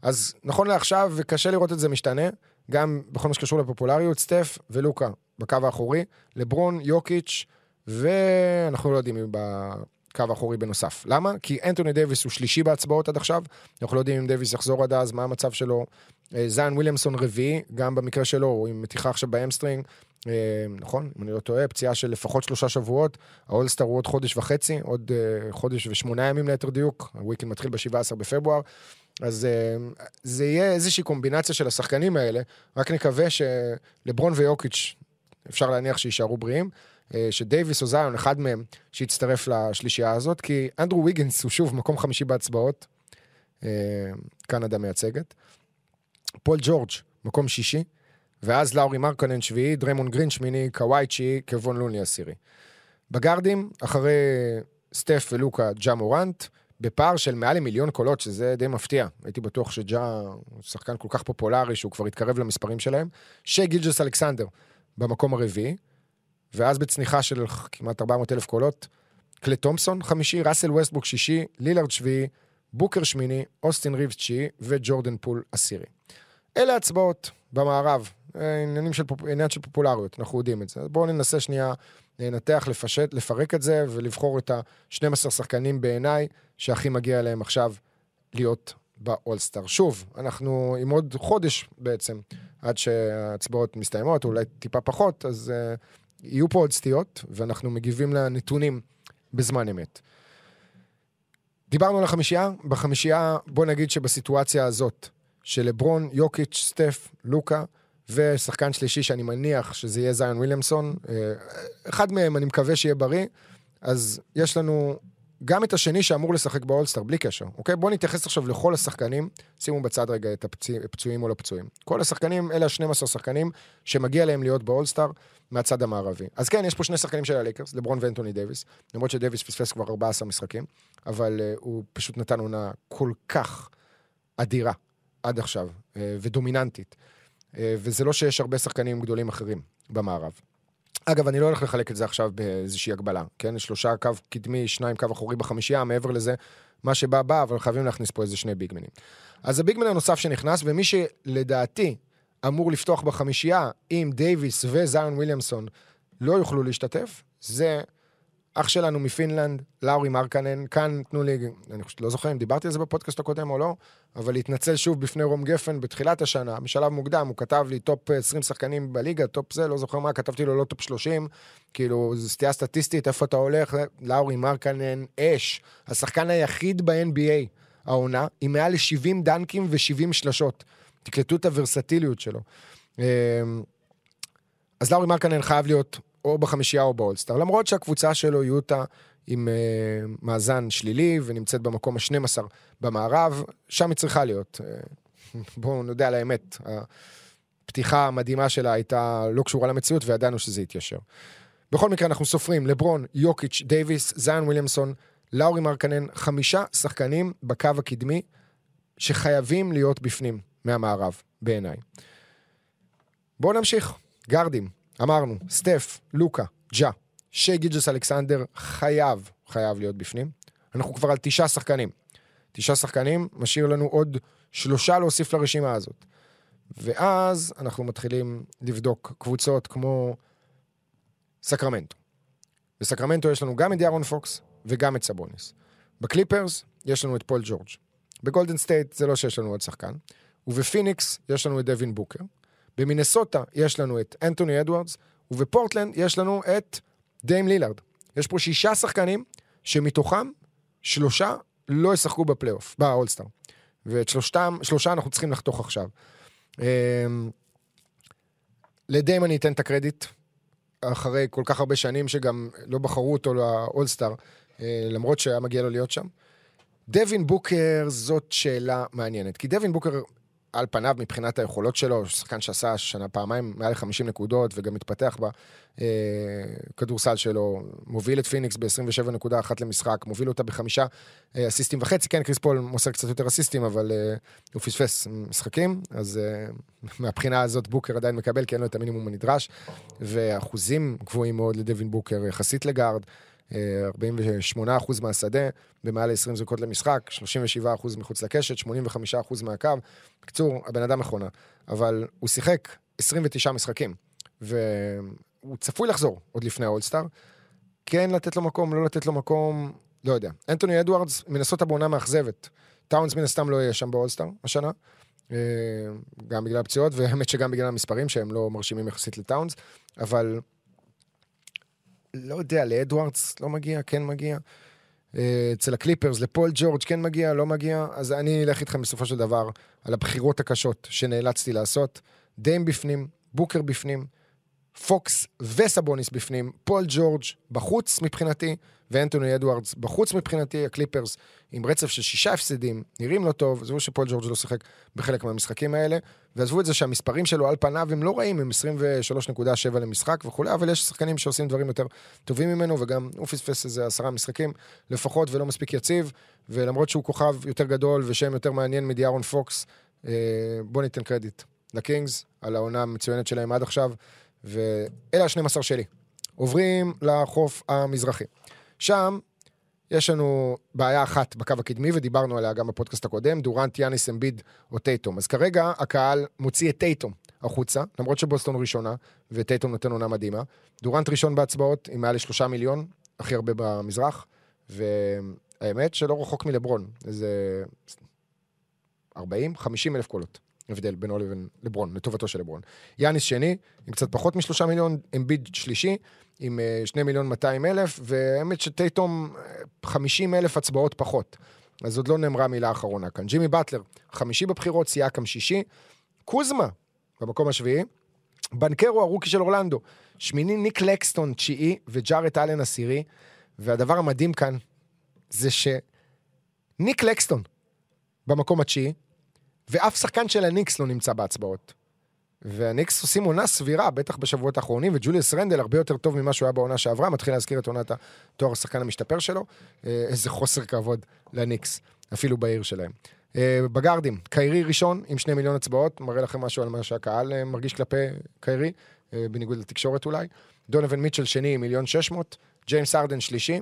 אז נכון לעכשיו, וקשה לראות את זה משתנה, גם בכל מה שקשור לפופולריות, סטף ולוקה בקו האחורי, לברון, יוקיץ', ואנחנו לא יודעים אם קו אחורי בנוסף. למה? כי אנטוני דייוויס הוא שלישי בהצבעות עד עכשיו, אנחנו לא יודעים אם דייוויס יחזור עד אז, מה המצב שלו. אה, זיין וויליאמסון רביעי, גם במקרה שלו, הוא עם מתיחה עכשיו ב hamstring, אה, נכון, אם אני לא טועה, פציעה של לפחות שלושה שבועות, האולסטאר הוא עוד חודש וחצי, עוד אה, חודש ושמונה ימים ליתר דיוק, ה weekend מתחיל ב-17 בפברואר. אז זה יהיה איזושהי קומבינציה של השחקנים האלה, רק נקווה שלברון ויוקיץ', אפשר להניח שיישארו בריאים. אה, שדייוויס או זיון, אחד מהם, שיצטרף לשלישייה הזאת, כי אנדרו ויגינס הוא שוב מקום חמישי בהצבעות, אה, קנדה מייצגת. פול ג'ורג', מקום שישי, ואז לאורי מרקנן שביעי, דריימונד גרין שמיני, קוואי תשיעי, קבון לוני עשירי. בגארדים, אחרי סטף ולוקה, ג'ה מורנט, בפער של מעל למיליון קולות, שזה די מפתיע. הייתי בטוח שג'ה הוא שחקן כל כך פופולרי, שהוא כבר התקרב למספרים שלהם. שי גילג'ס אלכסנדר במקום הרביעי, ואז בצניחה של כמעט 400 אלף קולות, קלה תומפסון חמישי, ראסל ווסטבוק שישי, לילארד שביעי, בוקר שמיני, אוסטין ריבס תשיעי וג'ורדן פול עשירי. אלה הצבעות במערב, אה, עניינים של, פופ... עניין של פופולריות, אנחנו יודעים את זה. אז בואו ננסה שנייה לנתח, לפשט, לפרק את זה ולבחור את ה-12 שחקנים בעיניי שהכי מגיע להם עכשיו להיות באולסטאר. שוב, אנחנו עם עוד חודש בעצם, עד שההצבעות מסתיימות, אולי טיפה פחות, אז uh, יהיו פה עוד סטיות, ואנחנו מגיבים לנתונים בזמן אמת. דיברנו על החמישייה, בחמישייה בוא נגיד שבסיטואציה הזאת, של לברון, יוקיץ', סטף, לוקה, ושחקן שלישי שאני מניח שזה יהיה זיון וויליאמסון, אה, אחד מהם אני מקווה שיהיה בריא, אז יש לנו גם את השני שאמור לשחק באולסטאר, בלי קשר, אוקיי? בואו נתייחס עכשיו לכל השחקנים, שימו בצד רגע את הפצועים או לא פצועים. כל השחקנים, אלה ה-12 שחקנים שמגיע להם להיות באולסטאר מהצד המערבי. אז כן, יש פה שני שחקנים של הלייקרס, לברון ואנטוני דייוויס, למרות שדייוויס פספס כבר 14 משחקים, אבל אה, הוא פשוט נתן עונה כל כך אדירה עד עכשיו, uh, ודומיננטית. Uh, וזה לא שיש הרבה שחקנים גדולים אחרים במערב. אגב, אני לא הולך לחלק את זה עכשיו באיזושהי הגבלה, כן? שלושה קו קדמי, שניים קו אחורי בחמישייה, מעבר לזה, מה שבא בא, אבל חייבים להכניס פה איזה שני ביגמנים. אז הביגמן הנוסף שנכנס, ומי שלדעתי אמור לפתוח בחמישייה, אם דייוויס וזיון וויליאמסון לא יוכלו להשתתף, זה אח שלנו מפינלנד, לאורי מרקנן, כאן תנו לי, אני לא זוכר אם דיברתי על זה בפודקאסט הקודם או לא, אבל להתנצל שוב בפני רום גפן בתחילת השנה, בשלב מוקדם, הוא כתב לי top 20 שחקנים בליגה, top זה, לא זוכר מה, כתבתי לו לא top 30, כאילו, זו סטייה סטטיסטית, איפה אתה הולך? לאורי מרקנן, אש, השחקן היחיד ב-NBA העונה, עם מעל ל-70 דנקים ו-70 שלשות. תקלטו את הוורסטיליות שלו. אמ, אז לאורי מרקנן חייב להיות או בחמישייה או באולסטאר, למרות שהקבוצה שלו, יוטה, עם uh, מאזן שלילי ונמצאת במקום ה-12 במערב, שם היא צריכה להיות. Uh, בואו נודה על האמת, הפתיחה המדהימה שלה הייתה לא קשורה למציאות וידענו שזה יתיישר. בכל מקרה, אנחנו סופרים לברון, יוקיץ', דייוויס, זיין וויליאמסון, לאורי מרקנן, חמישה שחקנים בקו הקדמי שחייבים להיות בפנים מהמערב, בעיניי. בואו נמשיך. גרדים, אמרנו, סטף, לוקה, ג'ה, שי גילג'ס אלכסנדר חייב, חייב להיות בפנים. אנחנו כבר על תשעה שחקנים. תשעה שחקנים, משאיר לנו עוד שלושה להוסיף לרשימה הזאת. ואז אנחנו מתחילים לבדוק קבוצות כמו סקרמנטו. בסקרמנטו יש לנו גם את דיארון פוקס וגם את סבוניס. בקליפרס יש לנו את פול ג'ורג'. בגולדן סטייט זה לא שיש לנו עוד שחקן. ובפיניקס יש לנו את דווין בוקר. במינסוטה יש לנו את אנטוני אדוארדס, ובפורטלנד יש לנו את דיים לילארד. יש פה שישה שחקנים שמתוכם שלושה לא ישחקו בפלייאוף, באולסטאר. ואת שלושתם, שלושה אנחנו צריכים לחתוך עכשיו. אמ, לדיים אני אתן את הקרדיט, אחרי כל כך הרבה שנים שגם לא בחרו אותו לאולסטאר, אה, למרות שהיה מגיע לו להיות שם. דווין בוקר זאת שאלה מעניינת, כי דווין בוקר על פניו, מבחינת היכולות שלו, שחקן שעשה שנה פעמיים מעל 50 נקודות וגם מתפתח בכדורסל אה, שלו, מוביל את פיניקס ב-27.1 למשחק, מוביל אותה בחמישה אה, אסיסטים וחצי, כן, קריס פול מוסר קצת יותר אסיסטים, אבל אה, הוא פספס משחקים, אז מהבחינה הזאת בוקר עדיין מקבל, כי אין לו את המינימום הנדרש, ואחוזים גבוהים מאוד לדווין בוקר יחסית לגארד. 48% מהשדה, במעל 20 זריקות למשחק, 37% מחוץ לקשת, 85% מהקו. בקיצור, הבן אדם מכונה. אבל הוא שיחק 29 משחקים, והוא צפוי לחזור עוד לפני האולסטאר. כן לתת לו מקום, לא לתת לו מקום, לא יודע. אנטוני אדוארדס, מנסות בעונה מאכזבת. טאונס מן הסתם לא יהיה שם באולסטאר השנה. אה, גם בגלל הפציעות, והאמת שגם בגלל המספרים שהם לא מרשימים יחסית לטאונס, אבל לא יודע, לאדוארדס לא מגיע, כן מגיע. אה, אצל הקליפרס, לפול ג'ורג' כן מגיע, לא מגיע, אז אני אלך איתכם בסופו של דבר על הבחירות הקשות שנאלצתי לעשות. דיים בפנים, בוקר בפנים, פוקס וסבוניס בפנים, פול ג'ורג' בחוץ מבחינתי, ואנטוני אדוארדס בחוץ מבחינתי, הקליפרס עם רצף של שישה הפסדים, נראים לא טוב, עזבו שפול ג'ורג' לא שיחק בחלק מהמשחקים האלה, ועזבו את זה שהמספרים שלו על פניו הם לא רעים, הם 23.7 למשחק וכולי, אבל יש שחקנים שעושים דברים יותר טובים ממנו, וגם הוא פספס איזה עשרה משחקים לפחות ולא מספיק יציב, ולמרות שהוא כוכב יותר גדול ושם יותר מעניין מדיארון פוקס, אה, בוא ניתן קרדיט לקינגס על העונה המצוינת שלהם עד עכשיו, ואלה ה-12 שלי. עוברים לחוף המזרחי. שם יש לנו בעיה אחת בקו הקדמי, ודיברנו עליה גם בפודקאסט הקודם, דורנט, יאניס, אמביד או טייטום. אז כרגע הקהל מוציא את טייטום החוצה, למרות שבוסטון ראשונה, וטייטום נותן עונה מדהימה. דורנט ראשון בהצבעות, עם מעל לשלושה מיליון, הכי הרבה במזרח, והאמת שלא רחוק מלברון, איזה 40, 50 אלף קולות. הבדל בינו לבין לברון, לטובתו של לברון. יאניס שני, עם קצת פחות משלושה מיליון, אמביד שלישי, עם אה, שני מיליון 200 אלף, והאמת שטייטום 50 אלף הצבעות פחות. אז עוד לא נאמרה מילה אחרונה כאן. ג'ימי באטלר, חמישי בבחירות, סייקם שישי. קוזמה, במקום השביעי. בנקרו, הרוקי של אורלנדו. שמיני, ניק לקסטון, תשיעי, וג'ארט אלן עשירי. והדבר המדהים כאן, זה שניק לקסטון במקום התשיעי, ואף שחקן של הניקס לא נמצא בהצבעות. והניקס עושים עונה סבירה, בטח בשבועות האחרונים, וג'וליוס רנדל הרבה יותר טוב ממה שהוא היה בעונה שעברה, מתחיל להזכיר את עונת התואר השחקן המשתפר שלו. אה, איזה חוסר כבוד לניקס, אפילו בעיר שלהם. אה, בגארדים, קיירי ראשון עם שני מיליון הצבעות, מראה לכם משהו על מה שהקהל אה, מרגיש כלפי קיירי, בניגוד לתקשורת אולי. דונובין מיטשל שני עם מיליון שש מאות, ג'יימס הארדן שלישי,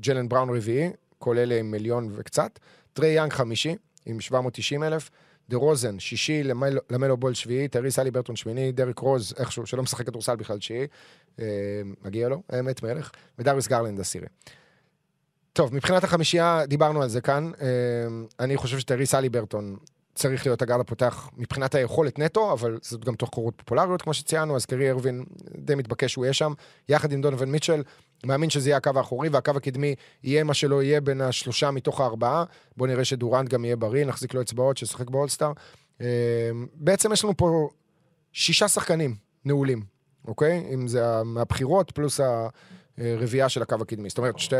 ג'לן בראון רביעי, כל אלה עם מיליון וקצת, טרי יאנג חמישי עם 790 אלף, דה רוזן, שישי, למלו בול שביעי, טייריס הליברטון שמיני, דרק רוז, איכשהו, שלא משחק כדורסל בכלל תשיעי, אה, מגיע לו, האמת מלך, ודריס גרלנד עשירי. טוב, מבחינת החמישייה, דיברנו על זה כאן. אה, אני חושב שטרי סלי ברטון צריך להיות הגארד הפותח מבחינת היכולת נטו, אבל זאת גם תוך קורות פופולריות, כמו שציינו, אז קרי ארווין די מתבקש שהוא יהיה שם, יחד עם דונובין מיטשל, מאמין שזה יהיה הקו האחורי, והקו הקדמי יהיה מה שלא יהיה בין השלושה מתוך הארבעה. בואו נראה שדורנט גם יהיה בריא, נחזיק לו אצבעות, שישחק באולסטאר. אה, בעצם יש לנו פה שישה שחקנים נעולים, אוקיי? אם זה מהבחירות פלוס הרביעייה של הקו הקדמי. זאת אומרת, שתי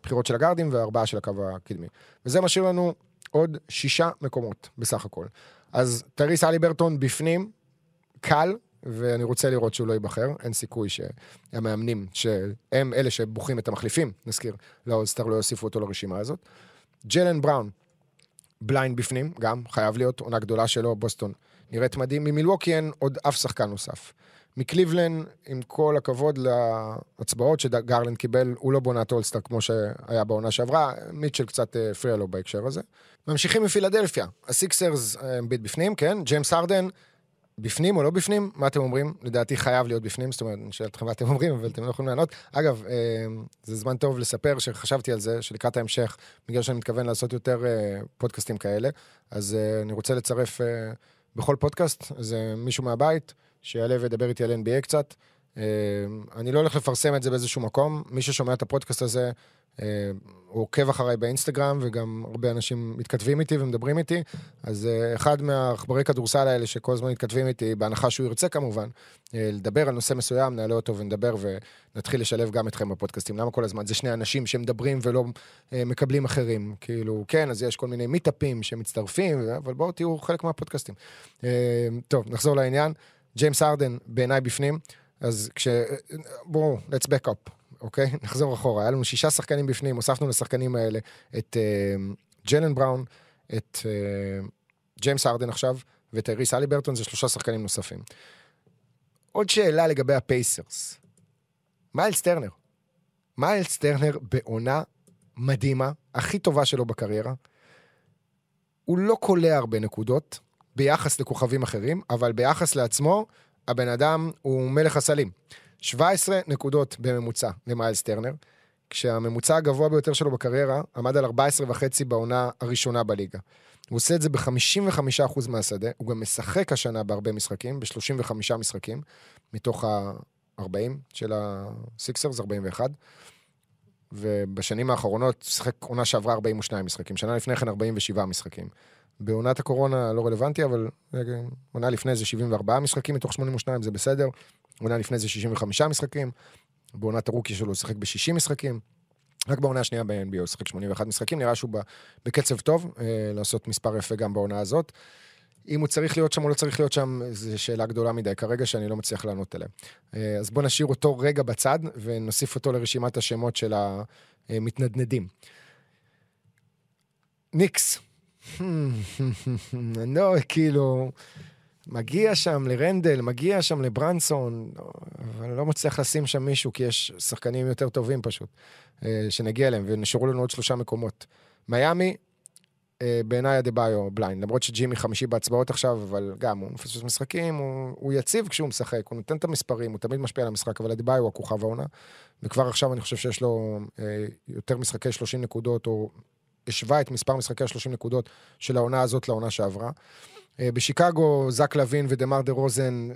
הבחירות של הגארדים והארבעה של הקו הקדמי. וזה משאיר לנו עוד שישה מקומות בסך הכל. אז טייריס הליברטון בפנים, קל, ואני רוצה לראות שהוא לא ייבחר. אין סיכוי שהמאמנים, שהם אלה שבוחרים את המחליפים, נזכיר, לאולסטאר לא יוסיפו אותו לרשימה הזאת. ג'לן בראון, בליינד בפנים, גם, חייב להיות, עונה גדולה שלו, בוסטון נראית מדהים. ממילווקי אין עוד אף שחקן נוסף. מקליבלן, עם כל הכבוד להצבעות שגרלנד קיבל, הוא לא בעונת אולסטאר כמו שהיה בעונה שעברה, מיטשל קצת הפריע לו בהקשר הזה. ממשיכים מפילדלפיה, הסיקסרס, אמביד בפנים, כן, ג'יימס הארדן, בפנים או לא בפנים? מה אתם אומרים? לדעתי חייב להיות בפנים, זאת אומרת, אני שואל אתכם מה אתם אומרים, אבל אתם לא יכולים לענות. אגב, אה, זה זמן טוב לספר שחשבתי על זה, שלקראת ההמשך, בגלל שאני מתכוון לעשות יותר אה, פודקאסטים כאלה, אז אה, אני רוצה לצרף בכל פודקאסט איזה מישהו מהבית, שיעלה וידבר איתי על NBA קצת. אני לא הולך לפרסם את זה באיזשהו מקום, מי ששומע את הפודקאסט הזה, הוא עוקב אחריי באינסטגרם, וגם הרבה אנשים מתכתבים איתי ומדברים איתי. אז uh, אחד מהעכברי כדורסל האלה שכל הזמן מתכתבים איתי, בהנחה שהוא ירצה כמובן, לדבר על נושא מסוים, נעלה אותו ונדבר ונתחיל לשלב גם אתכם בפודקאסטים. למה כל הזמן? זה שני אנשים שמדברים ולא מקבלים אחרים. כאילו, כן, אז יש כל מיני מיטאפים שמצטרפים, אבל בואו תהיו חלק מהפודקאסטים. טוב, נחזור לעניין. ג'יימס ארדן בעיניי בפנים. אז כש... בואו, let's back up. אוקיי? נחזור אחורה. היה לנו שישה שחקנים בפנים, הוספנו לשחקנים האלה את uh, ג'לן בראון, את uh, ג'יימס הארדן עכשיו, וטייריס הליברטון, זה שלושה שחקנים נוספים. עוד שאלה לגבי הפייסרס. מיילס טרנר. מיילס טרנר בעונה מדהימה, הכי טובה שלו בקריירה. הוא לא קולע הרבה נקודות ביחס לכוכבים אחרים, אבל ביחס לעצמו, הבן אדם הוא מלך הסלים. 17 נקודות בממוצע למיילס טרנר, כשהממוצע הגבוה ביותר שלו בקריירה עמד על 14 וחצי בעונה הראשונה בליגה. הוא עושה את זה ב-55% מהשדה, הוא גם משחק השנה בהרבה משחקים, ב-35 משחקים, מתוך ה-40 של הסיקסרס, 41. ובשנים האחרונות שיחק עונה שעברה 42 משחקים, שנה לפני כן 47 משחקים. בעונת הקורונה לא רלוונטי, אבל אה, עונה לפני זה 74 משחקים מתוך 82, זה בסדר. עונה לפני זה 65 משחקים. בעונת הרוקי שלו הוא שיחק ב-60 משחקים. רק בעונה השנייה ב-NBA הוא שיחק 81 משחקים, נראה שהוא בקצב טוב, אה, לעשות מספר יפה גם בעונה הזאת. אם הוא צריך להיות שם או לא צריך להיות שם, זו שאלה גדולה מדי כרגע שאני לא מצליח לענות עליה. אה, אז בואו נשאיר אותו רגע בצד ונוסיף אותו לרשימת השמות של המתנדנדים. ניקס. לא, כאילו, מגיע שם לרנדל, מגיע שם לברנסון, אבל לא מצליח לשים שם מישהו, כי יש שחקנים יותר טובים פשוט, אה, שנגיע אליהם, ונשארו לנו עוד שלושה מקומות. מיאמי, אה, בעיניי אדה-ביו בליינד, למרות שג'ימי חמישי בהצבעות עכשיו, אבל גם הוא מפספס משחקים, הוא, הוא יציב כשהוא משחק, הוא נותן את המספרים, הוא תמיד משפיע על המשחק, אבל אדה-ביו הוא הכוכב העונה, וכבר עכשיו אני חושב שיש לו אה, יותר משחקי 30 נקודות, או השווה את מספר משחקי ה-30 נקודות של העונה הזאת לעונה שעברה. אה, בשיקגו, זק לוין ודה-מר דה רוזן,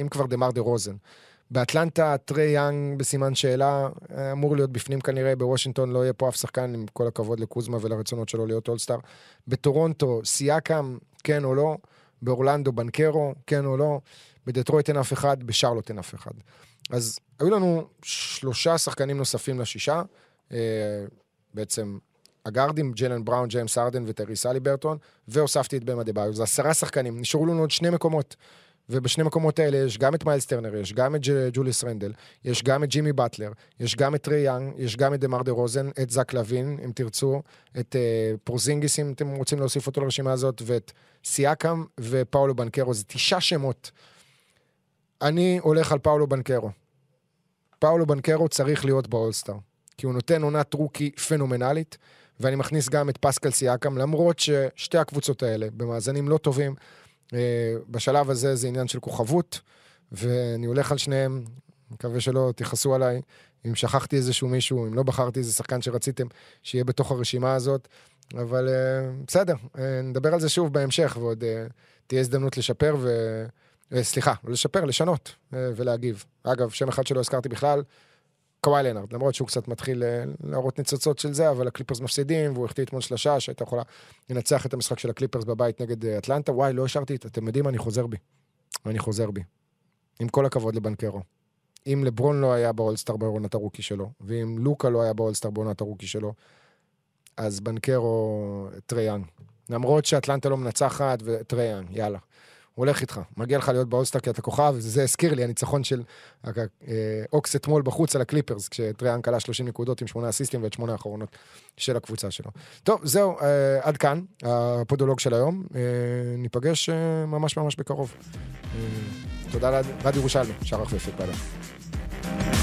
אם כבר דה-מר דה רוזן. באטלנטה, טרי יאנג בסימן שאלה, אמור להיות בפנים כנראה, בוושינגטון לא יהיה פה אף שחקן, עם כל הכבוד לקוזמה ולרצונות שלו להיות אולסטאר. בטורונטו, סיאקאם, כן או לא. באורלנדו, בנקרו, כן או לא. בדטרויט אין אף אחד, בשרלוט אין אף אחד. אז היו לנו שלושה שחקנים נוספים לשישה. אה, בעצם הגארדים, ג'לן בראון, ג'יימס הארדן וטייריס הליברטון, והוספתי את באם אדבאיו. זה עשרה שחקנים, נשארו לנו עוד שני מקומות. ובשני מקומות האלה יש גם את מיילס טרנר, יש גם את ג'וליס רנדל, יש גם את ג'ימי באטלר, יש גם את טרי יאנג, יש גם את דמר דה רוזן, את זק לוין, אם תרצו, את אה, פורזינגיס, אם אתם רוצים להוסיף אותו לרשימה הזאת, ואת סיאקם ופאולו בנקרו. זה תשעה שמות. אני הולך על פאולו בנקרו. פאולו בנקרו צריך להיות באולסטאר, כי הוא נותן עונת רוקי פנומנלית. ואני מכניס גם את פסקל סיאקם, למרות ששתי הקבוצות האלה במאזנים לא טובים. אה, בשלב הזה זה עניין של כוכבות, ואני הולך על שניהם, מקווה שלא תכעסו עליי. אם שכחתי איזשהו מישהו, אם לא בחרתי איזה שחקן שרציתם שיהיה בתוך הרשימה הזאת, אבל uh, בסדר, uh, נדבר על זה שוב בהמשך, ועוד תהיה הזדמנות לשפר ו... סליחה, לשפר, לשנות ולהגיב. אגב, שם אחד שלא הזכרתי בכלל, קוואי לנארד, למרות שהוא קצת מתחיל אה, להראות ניצוצות של זה, אבל הקליפרס מפסידים, והוא החטיא אתמול שלושה שהייתה יכולה לנצח את המשחק של הקליפרס בבית נגד אה, אטלנטה. וואי, לא השארתי, אתם יודעים, אני חוזר בי. אני חוזר בי. עם כל הכבוד לבנקרו. אם לברון לא היה באולסטאר בעונת הרוקי שלו, ואם לוקה לא היה באולסטאר בעונת הרוקי שלו, אז בנקרו... טריי יאנג. למרות שאטלנטה לא מנצחת, וטריי יאנג, יאללה. הולך איתך, מגיע לך להיות באולסטאר כי אתה כוכב, זה הזכיר לי הניצחון של ההוקס אתמול בחוץ על הקליפרס, כשטריי יאנג קלע 30 נקודות עם שמונה אסיסטים ואת שמונה האחרונות של הקבוצה שלו. טוב, זהו, אה, עד כאן, הפודולוג של היום. אה, ניפגש ממש ממש בקרוב. תודה לרד ירושלמי, שער החפפת, ביי